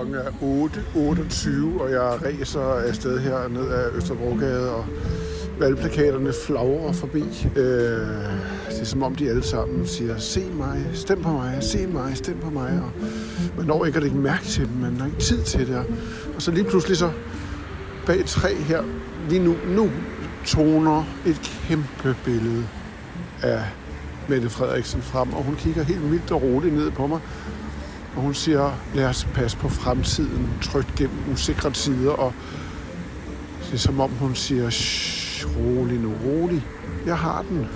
Klokken er 8.28, og jeg ræser afsted her ned ad Østerbrogade, og valgplakaterne flagrer forbi. Øh, det er som om de alle sammen siger, se mig, stem på mig, se mig, stem på mig. Og man når ikke at lægge mærke til dem, man har ikke tid til det. Og så lige pludselig så bag træ her, lige nu, nu toner et kæmpe billede af Mette Frederiksen frem, og hun kigger helt vildt og roligt ned på mig. Og hun siger, lad os passe på fremtiden, trygt gennem usikre tider, og det er som om hun siger, rolig nu, rolig. Jeg har den.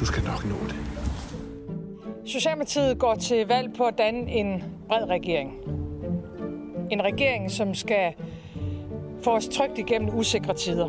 Du skal nok nå det. Socialdemokratiet går til valg på at danne en bred regering. En regering, som skal få os trygt igennem usikre tider.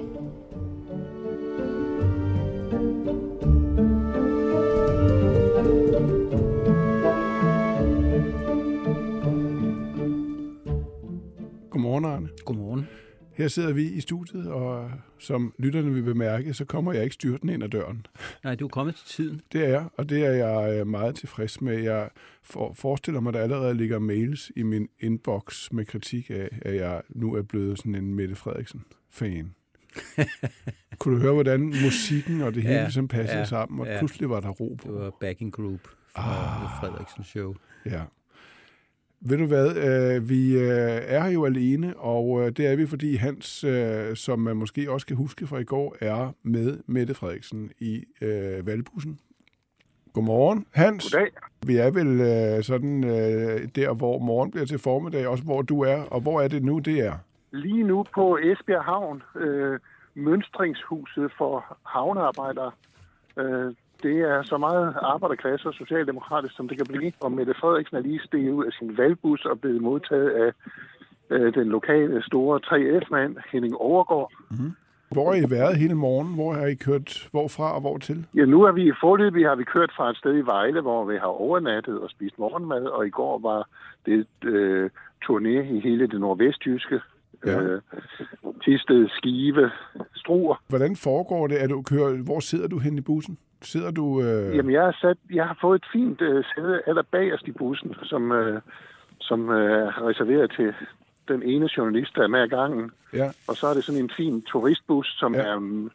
Godmorgen, Arne. Godmorgen. Her sidder vi i studiet, og som lytterne vil bemærke, så kommer jeg ikke styrtende ind ad døren. Nej, du er kommet til tiden. Det er jeg, og det er jeg øh, meget tilfreds med. Jeg for, forestiller mig, at der allerede ligger mails i min inbox med kritik af, at jeg nu er blevet sådan en Mette Frederiksen-fan. Kunne du høre, hvordan musikken og det hele ja, ligesom passede ja, sammen, og ja. pludselig var der ro på? Det var backing group fra ah, Frederiksen Show. Ja. Ved du hvad, øh, vi øh, er her jo alene, og øh, det er vi, fordi Hans, øh, som man måske også kan huske fra i går, er med Mette Frederiksen i øh, valgbussen. Godmorgen, Hans. Goddag. Vi er vel øh, sådan øh, der, hvor morgen bliver til formiddag, også hvor du er, og hvor er det nu, det er? Lige nu på Esbjerg Havn, øh, mønstringshuset for havnearbejdere. Øh, det er så meget arbejderklasse og socialdemokratisk, som det kan blive. Og Mette Frederiksen er lige steget ud af sin valgbus og blevet modtaget af øh, den lokale store 3F-mand, Henning Overgaard. Mm-hmm. Hvor har I været hele morgen? Hvor har I kørt hvorfra og hvor til? Ja, nu er vi i forløbig har vi kørt fra et sted i Vejle, hvor vi har overnattet og spist morgenmad, og i går var det øh, turné i hele det nordvestjyske. Ja. Øh, Tisted, Skive, Struer. Hvordan foregår det? Er du kører, hvor sidder du hen i bussen? Sidder du... Øh... Jamen, jeg har, sat, jeg har fået et fint øh, sæde aller bagerst i bussen, som, øh, som øh, er reserveret til den ene journalist, der er med ad gangen. Ja. Og så er det sådan en fin turistbus, som ja. er um,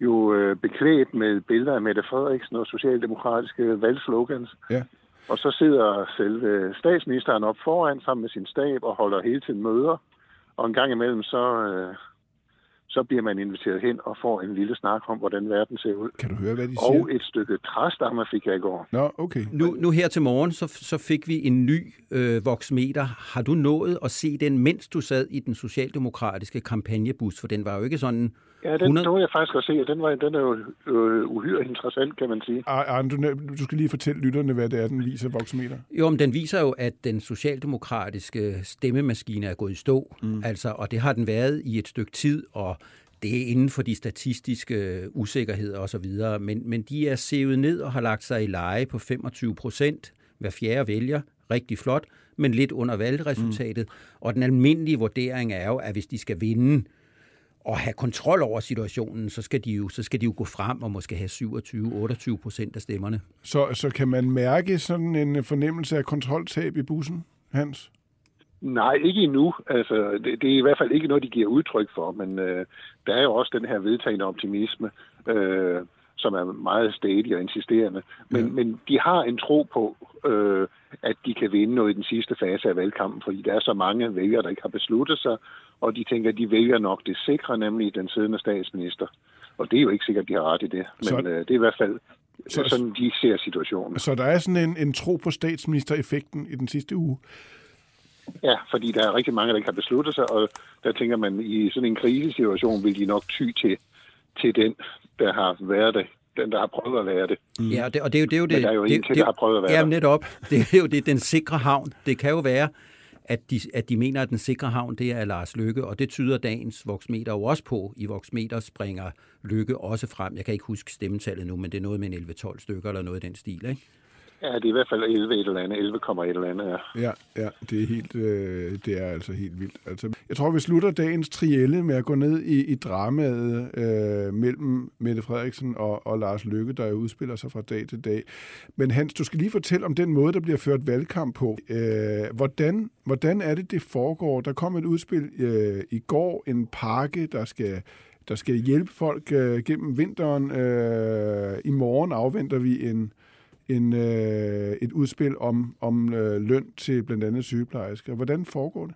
jo øh, beklædt med billeder af Mette Frederiksen og socialdemokratiske valgslogans. Ja. Og så sidder selve statsministeren op foran sammen med sin stab og holder hele tiden møder. Og en gang imellem så... Øh, så bliver man inviteret hen og får en lille snak om, hvordan verden ser ud. Kan du høre, hvad de siger? Og et stykke træstammer fik jeg i går. Nå, okay. Nu, nu her til morgen, så, så fik vi en ny øh, voksmeter. Har du nået at se den, mens du sad i den socialdemokratiske kampagnebus? For den var jo ikke sådan Ja, den 100... jeg faktisk at se, og den, var, den er jo øh, uhyre interessant, kan man sige. Arne, du, du skal lige fortælle lytterne, hvad det er, den viser, voksmeter. Jo, men den viser jo, at den socialdemokratiske stemmemaskine er gået i stå, mm. altså, og det har den været i et stykke tid, og det er inden for de statistiske usikkerheder osv., men, men de er sevet ned og har lagt sig i leje på 25 procent hver fjerde vælger. Rigtig flot, men lidt under valgresultatet. Mm. Og den almindelige vurdering er jo, at hvis de skal vinde, og have kontrol over situationen, så skal de jo, så skal de jo gå frem og måske have 27-28 procent af stemmerne. Så, så kan man mærke sådan en fornemmelse af kontroltab i bussen, Hans? Nej, ikke endnu. Altså, det, det er i hvert fald ikke noget, de giver udtryk for, men øh, der er jo også den her vedtagende optimisme, øh, som er meget stadig og insisterende. Men, ja. men de har en tro på, øh, at de kan vinde noget i den sidste fase af valgkampen, fordi der er så mange vælgere, der ikke har besluttet sig, og de tænker, at de vælger nok det sikre, nemlig den siddende statsminister. Og det er jo ikke sikkert, at de har ret i det, men så... øh, det er i hvert fald så, sådan, de ser situationen. Så der er sådan en, en tro på statsministereffekten i den sidste uge? Ja, fordi der er rigtig mange, der ikke har besluttet sig, og der tænker man, i sådan en krisesituation vil de nok ty til, til den, der har været det den, der har prøvet at være det. Mm. Ja, og det, og det er jo det. Er jo det Men der er jo det, en til, der har prøvet at være ja, netop. Det er jo det, den sikre havn. Det kan jo være, at de, at de mener, at den sikre havn, det er Lars Lykke, og det tyder dagens voksmeter jo også på. I voksmeter springer Lykke også frem. Jeg kan ikke huske stemmetallet nu, men det er noget med en 11-12 stykker eller noget i den stil, ikke? Ja, det er i hvert fald 11 et eller andet, 11, et eller andet, ja. Ja, ja det, er helt, øh, det er altså helt vildt. Altså, jeg tror, vi slutter dagens trielle med at gå ned i, i dramaet øh, mellem Mette Frederiksen og, og Lars Lykke, der udspiller sig fra dag til dag. Men Hans, du skal lige fortælle om den måde, der bliver ført valgkamp på. Øh, hvordan, hvordan er det, det foregår? Der kom et udspil øh, i går, en pakke, der skal der skal hjælpe folk øh, gennem vinteren. Øh, I morgen afventer vi en, en, øh, et udspil om, om øh, løn til blandt andet sygeplejersker. Hvordan foregår det?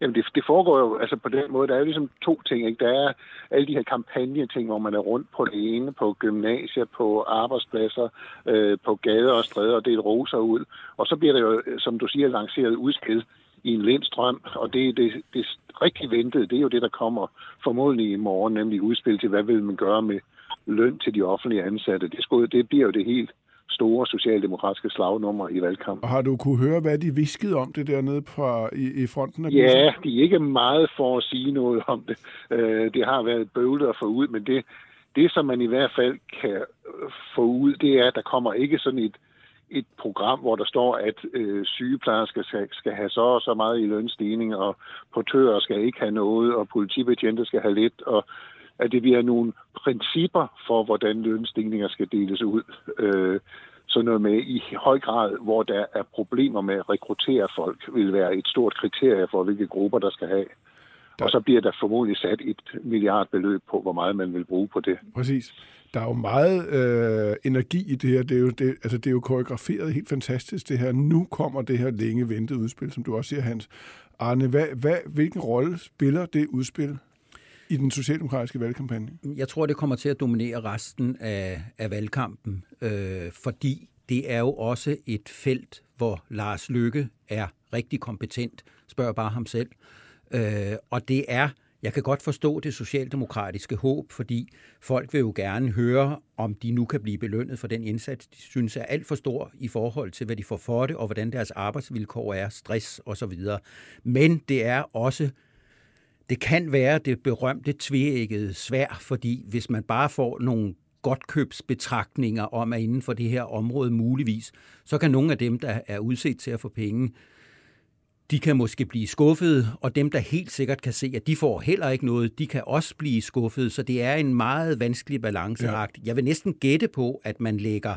Jamen, det, det foregår jo altså på den måde. Der er jo ligesom to ting. Ikke? Der er alle de her kampagneting, hvor man er rundt på det ene, på gymnasier, på arbejdspladser, øh, på gader og stræder, og det roser ud. Og så bliver der jo, som du siger, lanceret udspil i en lindstrøm, og det, det, det rigtig ventede, det er jo det, der kommer formodentlig i morgen, nemlig udspil til, hvad vil man gøre med løn til de offentlige ansatte. Det, skulle, det bliver jo det helt store socialdemokratiske slagnummer i valgkampen. Og har du kunne høre, hvad de viskede om det dernede på, i, i fronten? Af ja, de er ikke meget for at sige noget om det. Øh, det har været bøvlet at få ud, men det, det, som man i hvert fald kan få ud, det er, at der kommer ikke sådan et, et program, hvor der står, at øh, sygeplejersker skal, skal have så og så meget i lønstigning, og portører skal ikke have noget, og politibetjente skal have lidt, og at det bliver nogle principper for, hvordan lønstigninger skal deles ud. Øh, så noget med i høj grad, hvor der er problemer med at rekruttere folk, vil være et stort kriterie for, hvilke grupper der skal have. Der... Og så bliver der formodentlig sat et milliardbeløb på, hvor meget man vil bruge på det. Præcis. Der er jo meget øh, energi i det her. Det er, jo, det, altså, det er jo koreograferet helt fantastisk, det her. Nu kommer det her længe ventede udspil, som du også siger, Hans. Arne, hvad, hvad, hvilken rolle spiller det udspil i den socialdemokratiske valgkampagne? Jeg tror, det kommer til at dominere resten af, af valgkampen, øh, fordi det er jo også et felt, hvor Lars Lykke er rigtig kompetent. Spørg bare ham selv. Øh, og det er, jeg kan godt forstå det socialdemokratiske håb, fordi folk vil jo gerne høre, om de nu kan blive belønnet for den indsats, de synes er alt for stor i forhold til, hvad de får for det, og hvordan deres arbejdsvilkår er, stress osv. Men det er også det kan være det berømte tvækkede svær, fordi hvis man bare får nogle godtkøbsbetragtninger om, at inden for det her område muligvis, så kan nogle af dem, der er udset til at få penge, de kan måske blive skuffede, og dem, der helt sikkert kan se, at de får heller ikke noget, de kan også blive skuffede, så det er en meget vanskelig balanceagt. Ja. Jeg vil næsten gætte på, at man lægger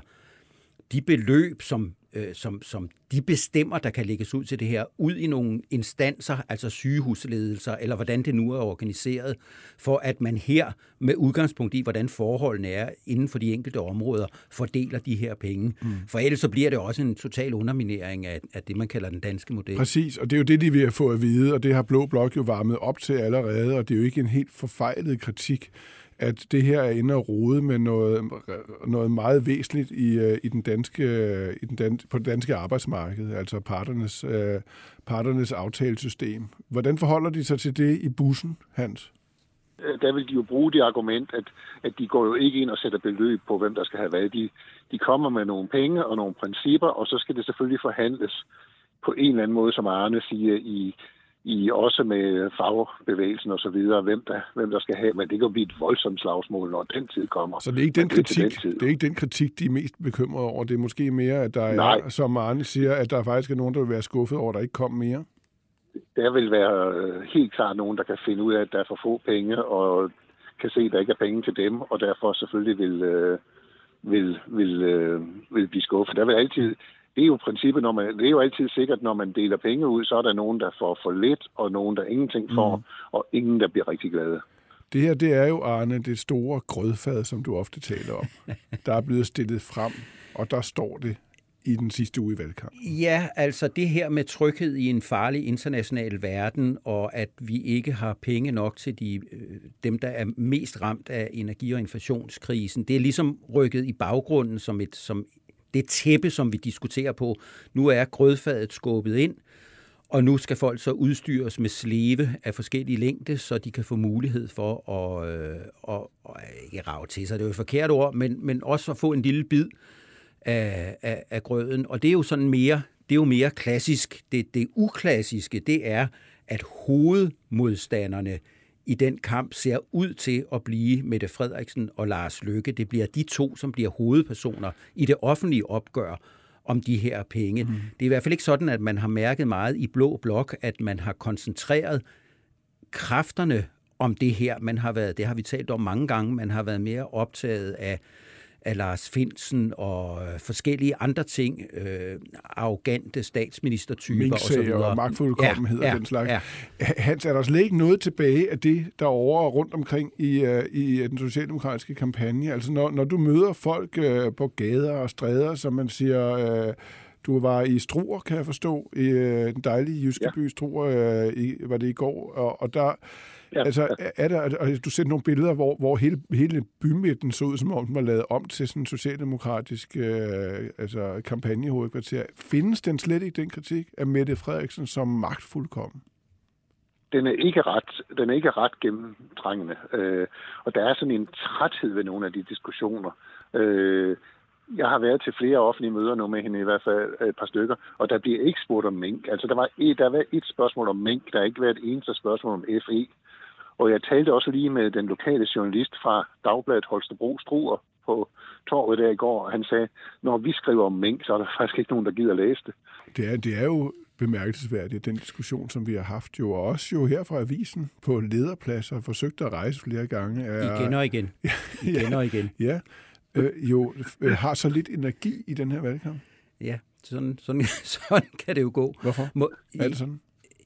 de beløb, som øh, som, som de bestemmer, der kan lægges ud til det her, ud i nogle instanser, altså sygehusledelser, eller hvordan det nu er organiseret, for at man her, med udgangspunkt i, hvordan forholdene er inden for de enkelte områder, fordeler de her penge. Mm. For ellers så bliver det også en total underminering af, af det, man kalder den danske model. Præcis, og det er jo det, de vil få at vide, og det har Blå Blok jo varmet op til allerede, og det er jo ikke en helt forfejlet kritik at det her er inde og rode med noget, noget meget væsentligt i, øh, i den danske, i den dan, på det danske arbejdsmarked, altså parternes, uh, parternes aftalesystem. Hvordan forholder de sig til det i bussen, Hans? Øh, der vil de jo bruge det argument, at, at de går jo ikke ind og sætter beløb på, hvem der skal have hvad. De, de kommer med nogle penge og nogle principper, og så skal det selvfølgelig forhandles på en eller anden måde, som Arne siger, i, i også med fagbevægelsen og så videre, hvem der, hvem der skal have, men det kan blive et voldsomt slagsmål, når den tid kommer. Så det er ikke den, kritik, det, den det er ikke den kritik, de er mest bekymrede over. Det er måske mere, at der Nej. er, som Arne siger, at der faktisk er nogen, der vil være skuffet over, at der ikke kom mere. Der vil være øh, helt klart nogen, der kan finde ud af, at der er for få penge, og kan se, at der ikke er penge til dem, og derfor selvfølgelig vil, øh, vil, vil, øh, vil blive skuffet. Der vil altid, det er jo princippet, når man, det er jo altid sikkert, når man deler penge ud, så er der nogen, der får for lidt, og nogen, der ingenting får, mm. og ingen, der bliver rigtig glade. Det her, det er jo, Arne, det store grødfad, som du ofte taler om. der er blevet stillet frem, og der står det i den sidste uge i valgkampen. Ja, altså det her med tryghed i en farlig international verden, og at vi ikke har penge nok til de, øh, dem, der er mest ramt af energi- og inflationskrisen, det er ligesom rykket i baggrunden som et, som det tæppe, som vi diskuterer på. Nu er grødfadet skubbet ind, og nu skal folk så udstyres med sleve af forskellige længde, så de kan få mulighed for at, øh, at, at ikke rave til sig, det er jo et forkert ord, men, men også at få en lille bid af, af, af grøden. Og det er jo sådan mere, det er jo mere klassisk. Det, det uklassiske, det er, at hovedmodstanderne i den kamp ser ud til at blive Mette Frederiksen og Lars Løkke. Det bliver de to, som bliver hovedpersoner i det offentlige opgør om de her penge. Mm. Det er i hvert fald ikke sådan, at man har mærket meget i Blå Blok, at man har koncentreret kræfterne om det her. Man har været, det har vi talt om mange gange, man har været mere optaget af af Lars Finsen og øh, forskellige andre ting, øh, arrogante statsministertyper og så videre. og magtfuldkommenhed ja, og den slags. Ja. Hans, er der slet ikke noget tilbage af det, der over rundt omkring i, uh, i den socialdemokratiske kampagne? Altså når, når du møder folk uh, på gader og stræder, som man siger... Uh, du var i Struer, kan jeg forstå, i øh, den dejlige jyske ja. by Struer, øh, i, var det i går, og, og der, Ja, altså, er der, og du sendte nogle billeder, hvor, hvor hele, hele bymidten så ud, som om den var lavet om til sådan en socialdemokratisk øh, altså, kampagnehovedkvarter. Findes den slet ikke, den kritik af Mette Frederiksen som magtfuldkommen? den er ikke ret, den er ikke ret gennemtrængende. Øh, og der er sådan en træthed ved nogle af de diskussioner. Øh, jeg har været til flere offentlige møder nu med hende, i hvert fald et par stykker, og der bliver ikke spurgt om mink. Altså, der var et, der var et spørgsmål om mink, der har ikke været et eneste spørgsmål om FE. Og jeg talte også lige med den lokale journalist fra Dagbladet Holstebro Struer på torvet der i går, og han sagde, når vi skriver om mink, så er der faktisk ikke nogen, der gider læse det. Det er, det er jo bemærkelsesværdigt, den diskussion, som vi har haft jo også jo her fra avisen på lederpladser, forsøgt at rejse flere gange. Er, igen og igen. igen og igen. Ja, øh, jo øh, har så lidt energi i den her valgkamp. Ja, sådan, sådan, sådan kan det jo gå. Hvorfor? Må, er det sådan?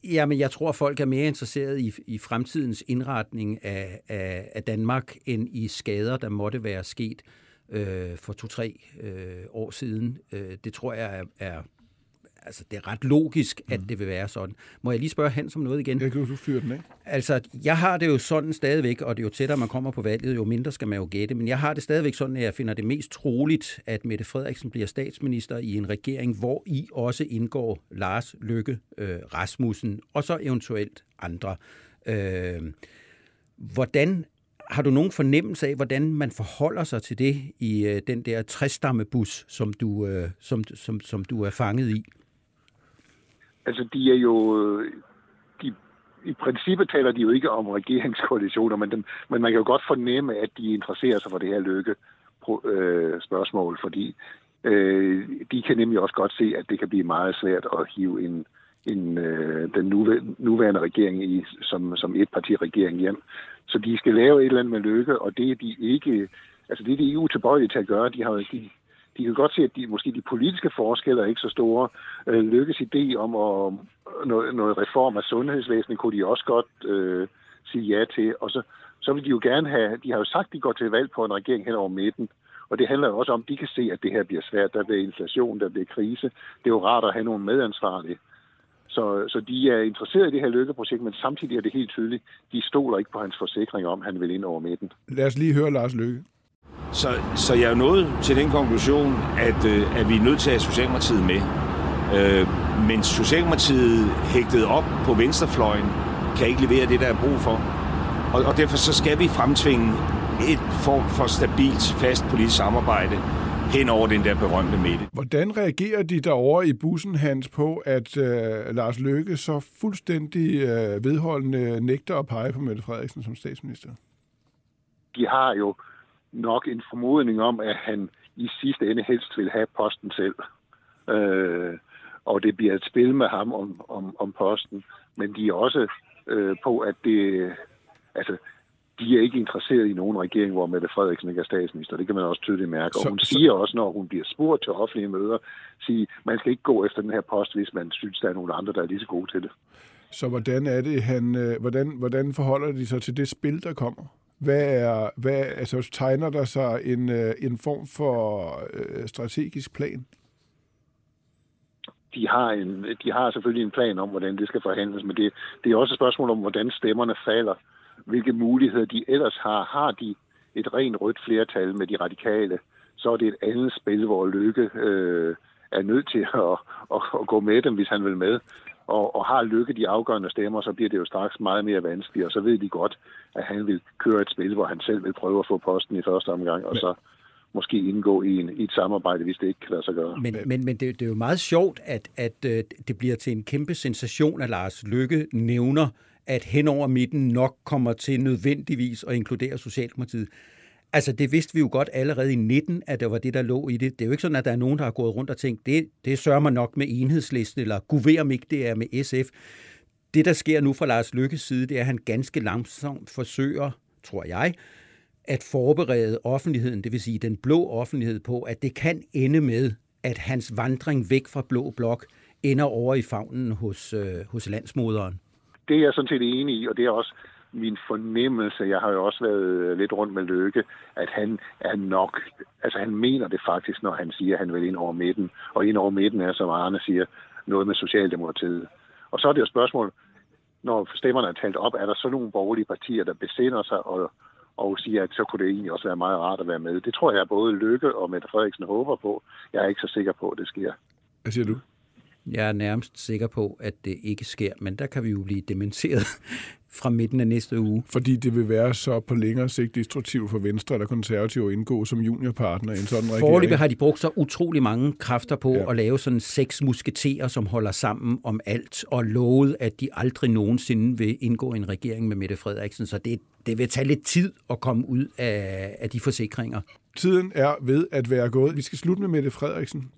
Jamen, jeg tror, folk er mere interesseret i, i fremtidens indretning af, af, af Danmark, end i skader, der måtte være sket øh, for to-tre øh, år siden. Øh, det tror jeg er, er altså, det er ret logisk, at mm. det vil være sådan. Må jeg lige spørge Hans om noget igen? Jeg kan du fyre den af. Altså, jeg har det jo sådan stadigvæk, og det er jo tættere man kommer på valget, jo mindre skal man jo gætte, men jeg har det stadigvæk sådan, at jeg finder det mest troligt, at Mette Frederiksen bliver statsminister i en regering, hvor i også indgår Lars Lykke øh, Rasmussen, og så eventuelt andre. Øh, hvordan har du nogen fornemmelse af, hvordan man forholder sig til det i øh, den der træstammebus, som du, øh, som, som, som du er fanget i? Altså de er jo... De, I princippet taler de jo ikke om regeringskoalitioner, men, dem, men man kan jo godt fornemme, at de interesserer sig for det her lykke øh, spørgsmål, fordi øh, de kan nemlig også godt se, at det kan blive meget svært at hive en, en, øh, den nuværende regering i, som, som et parti regering hjem. Så de skal lave et eller andet med lykke, og det er de ikke, altså det er de EU tilbøjelige til at gøre. De har de, de kan godt se, at de, måske de politiske forskelle er ikke så store. Øh, lykkes idé om at, noget, noget reform af sundhedsvæsenet kunne de også godt øh, sige ja til. Og så, så vil de jo gerne have, de har jo sagt, at de går til valg på en regering hen over midten. Og det handler jo også om, at de kan se, at det her bliver svært. Der bliver inflation, der bliver krise. Det er jo rart at have nogle medansvarlige. Så, så de er interesseret i det her lykkeprojekt, men samtidig er det helt tydeligt, de stoler ikke på hans forsikring om, at han vil ind over midten. Lad os lige høre Lars Lykke. Så, så jeg er nået til den konklusion, at, øh, at vi er nødt til at have Socialdemokratiet med. Øh, men Socialdemokratiet hægtet op på venstrefløjen kan ikke levere det, der er brug for. Og, og derfor så skal vi fremtvinge et form for stabilt, fast politisk samarbejde hen over den der berømte midte. Hvordan reagerer de derovre i bussen, Hans, på, at øh, Lars Løkke så fuldstændig øh, vedholdende nægter at pege på Mette Frederiksen som statsminister? De har jo nok en formodning om, at han i sidste ende helst vil have posten selv. Øh, og det bliver et spil med ham om, om, om posten. Men de er også øh, på, at det... Altså, de er ikke interesseret i nogen regering, hvor Mette Frederiksen ikke er statsminister. Det kan man også tydeligt mærke. Og hun så, siger også, når hun bliver spurgt til offentlige møder, sige, man skal ikke gå efter den her post, hvis man synes, der er nogle andre, der er lige så gode til det. Så hvordan er det, han, øh, hvordan, hvordan forholder de sig til det spil, der kommer? Hvad er, hvad, altså, tegner der sig en, øh, en form for øh, strategisk plan? De har, en, de har selvfølgelig en plan om, hvordan det skal forhandles, men det, det er også et spørgsmål om, hvordan stemmerne falder. Hvilke muligheder de ellers har. Har de et rent rødt flertal med de radikale, så er det et andet spil, hvor Lykke øh, er nødt til at, at, at gå med dem, hvis han vil med og, og har Lykke de afgørende stemmer, så bliver det jo straks meget mere vanskeligt, og så ved de godt, at han vil køre et spil, hvor han selv vil prøve at få posten i første omgang, og så måske indgå i, en, i et samarbejde, hvis det ikke kan lade sig gøre. Men, men, men det, det er jo meget sjovt, at, at øh, det bliver til en kæmpe sensation, at Lars Lykke nævner, at hen over midten nok kommer til nødvendigvis at inkludere Socialdemokratiet. Altså, det vidste vi jo godt allerede i 19, at det var det, der lå i det. Det er jo ikke sådan, at der er nogen, der har gået rundt og tænkt, det, det sørger man nok med enhedslisten, eller guver om ikke det er med SF. Det, der sker nu fra Lars Lykkes side, det er, at han ganske langsomt forsøger, tror jeg, at forberede offentligheden, det vil sige den blå offentlighed, på, at det kan ende med, at hans vandring væk fra blå blok ender over i fagnen hos, øh, hos landsmoderen. Det er jeg sådan set enig i, og det er også min fornemmelse, jeg har jo også været lidt rundt med Lykke, at han er nok, altså han mener det faktisk, når han siger, at han vil ind over midten. Og ind over midten er, som Arne siger, noget med Socialdemokratiet. Og så er det jo spørgsmål, når stemmerne er talt op, er der så nogle borgerlige partier, der besinder sig og, og siger, at så kunne det egentlig også være meget rart at være med. Det tror jeg både Lykke og Mette Frederiksen håber på. Jeg er ikke så sikker på, at det sker. Hvad siger du? Jeg er nærmest sikker på, at det ikke sker, men der kan vi jo blive dementeret fra midten af næste uge. Fordi det vil være så på længere sigt destruktivt for Venstre eller konservative at indgå som juniorpartner i en sådan regering. Forløbet har de brugt så utrolig mange kræfter på ja. at lave sådan seks musketerer, som holder sammen om alt, og lovet, at de aldrig nogensinde vil indgå en regering med Mette Frederiksen. Så det, det vil tage lidt tid at komme ud af, af de forsikringer. Tiden er ved at være gået. Vi skal slutte med Mette Frederiksen.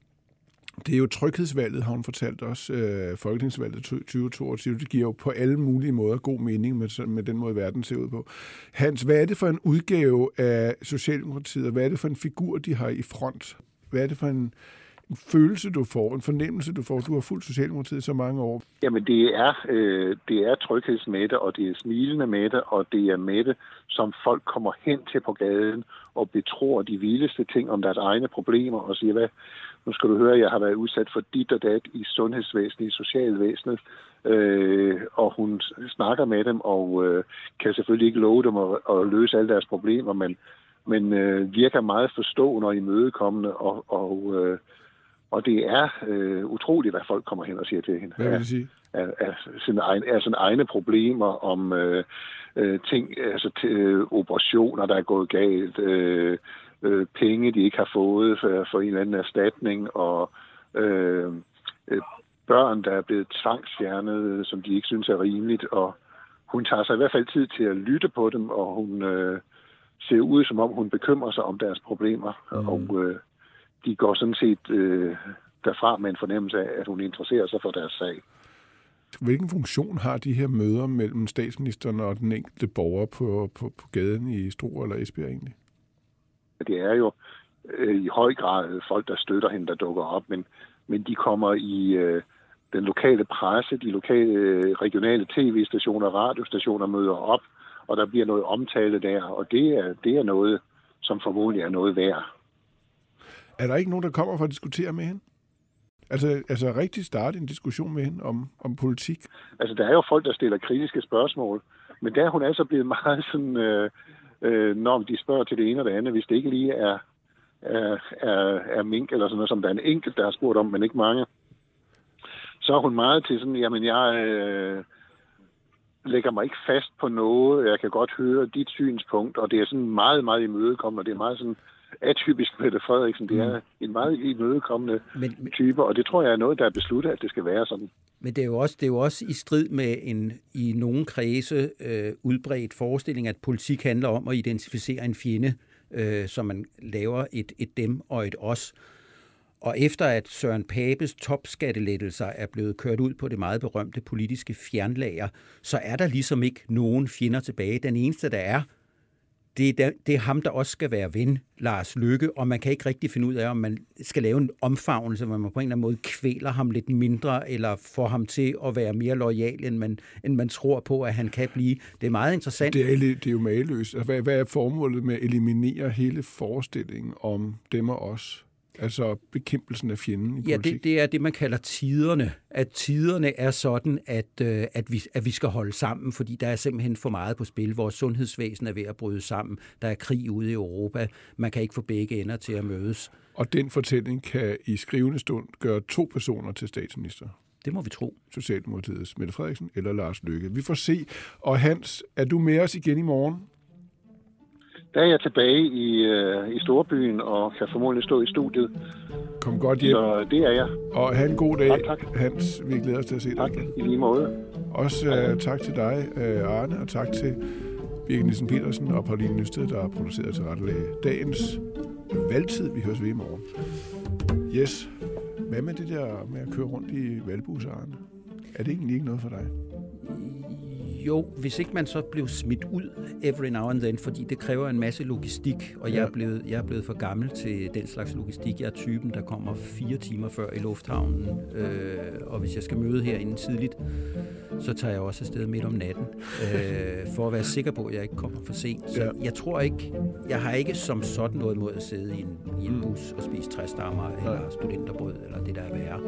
Det er jo tryghedsvalget, har hun fortalt os, øh, folketingsvalget 2022. Det giver jo på alle mulige måder god mening med, med den måde, verden ser ud på. Hans, hvad er det for en udgave af Socialdemokratiet, og hvad er det for en figur, de har i front? Hvad er det for en, en følelse, du får, en fornemmelse, du får? Du har fulgt Socialdemokratiet så mange år. Jamen, det er, øh, det er tryghedsmætte, og det er smilende mætte, og det er mætte, som folk kommer hen til på gaden og betror de vildeste ting om deres egne problemer og siger, hvad, nu skal du høre, at jeg har været udsat for dit og dat i sundhedsvæsenet, i socialvæsenet, øh, og hun snakker med dem og øh, kan selvfølgelig ikke love dem at, at løse alle deres problemer, men, men øh, virker meget forstående og imødekommende, og, og, øh, og det er øh, utroligt, hvad folk kommer hen og siger til hende. Hvad vil det sige? Af, af, sine, egne, af sine egne problemer, om øh, øh, ting, altså til, øh, operationer, der er gået galt, øh, øh, penge, de ikke har fået for, for en eller anden erstatning, og øh, øh, børn, der er blevet tvangsfjernet, som de ikke synes er rimeligt, og hun tager sig i hvert fald tid til at lytte på dem, og hun øh, ser ud, som om hun bekymrer sig om deres problemer, mm. og øh, de går sådan set øh, derfra med en fornemmelse af, at hun interesserer sig for deres sag. Hvilken funktion har de her møder mellem statsministeren og den enkelte borger på, på, på gaden i Struer eller Esbjerg egentlig? Det er jo øh, i høj grad folk, der støtter hende, der dukker op, men, men de kommer i øh, den lokale presse, de lokale øh, regionale tv-stationer radiostationer møder op, og der bliver noget omtale der, og det er, det er noget, som formodentlig er noget værd. Er der ikke nogen, der kommer for at diskutere med hende? Altså, altså rigtig starte en diskussion med hende om, om politik? Altså, der er jo folk, der stiller kritiske spørgsmål, men der er hun altså blevet meget sådan... Øh, øh, når de spørger til det ene og det andet, hvis det ikke lige er, er, er, er mink eller sådan noget, som der er en enkelt, der har spurgt om, men ikke mange, så er hun meget til sådan, jamen jeg øh, lægger mig ikke fast på noget, jeg kan godt høre dit synspunkt, og det er sådan meget, meget imødekommende, og det er meget sådan atypisk Mette Frederiksen. Det er mm. en meget imødekommende men, type, og det tror jeg er noget, der er besluttet, at det skal være sådan. Men det er jo også, det er jo også i strid med en i nogle kredse øh, udbredt forestilling, at politik handler om at identificere en fjende, øh, så man laver et, et dem og et os. Og efter at Søren Papes topskattelettelser er blevet kørt ud på det meget berømte politiske fjernlager, så er der ligesom ikke nogen fjender tilbage. Den eneste, der er, det er, det er ham, der også skal være ven, Lars Lykke, og man kan ikke rigtig finde ud af, om man skal lave en omfavnelse, hvor man på en eller anden måde kvæler ham lidt mindre, eller får ham til at være mere lojal, end man, end man tror på, at han kan blive. Det er meget interessant. Det er, det er jo mageløst. Hvad, hvad er formålet med at eliminere hele forestillingen om dem og os? Altså bekæmpelsen af fjenden i Ja, det, det er det, man kalder tiderne. At tiderne er sådan, at, øh, at, vi, at vi skal holde sammen, fordi der er simpelthen for meget på spil. Vores sundhedsvæsen er ved at bryde sammen. Der er krig ude i Europa. Man kan ikke få begge ender til at mødes. Og den fortælling kan i skrivende stund gøre to personer til statsminister. Det må vi tro. Socialdemokratiets Mette Frederiksen eller Lars Løkke. Vi får se. Og Hans, er du med os igen i morgen? Der er jeg tilbage i, øh, i Storbyen og kan formodentlig stå i studiet. Kom godt hjem. Så det er jeg. Og have en god dag, Tak, tak. Hans. Vi glæder os til at se dig Tak i lige måde. Også uh, tak til dig, uh, Arne, og tak til Birgit Nielsen Petersen og Pauline Nysted, der har produceret til rettelæge dagens valgtid. Vi høres ved i morgen. Yes. Hvad med det der med at køre rundt i valgbus, Arne? Er det egentlig ikke noget for dig? Jo, hvis ikke man så blev smidt ud every now and then, fordi det kræver en masse logistik, og jeg, Ja. er blevet, jeg er blevet for gammel til den slags logistik. Jeg er typen, der kommer fire timer før i lufthavnen, øh, og hvis jeg skal møde herinde tidligt, så tager jeg også afsted midt om natten, øh, for at være sikker på, at jeg ikke kommer for sent. Så Ja. jeg tror ikke, jeg har ikke som sådan noget mod at sidde i en, i en bus og spise træstammer, eller studenterbrød, eller det der er værre.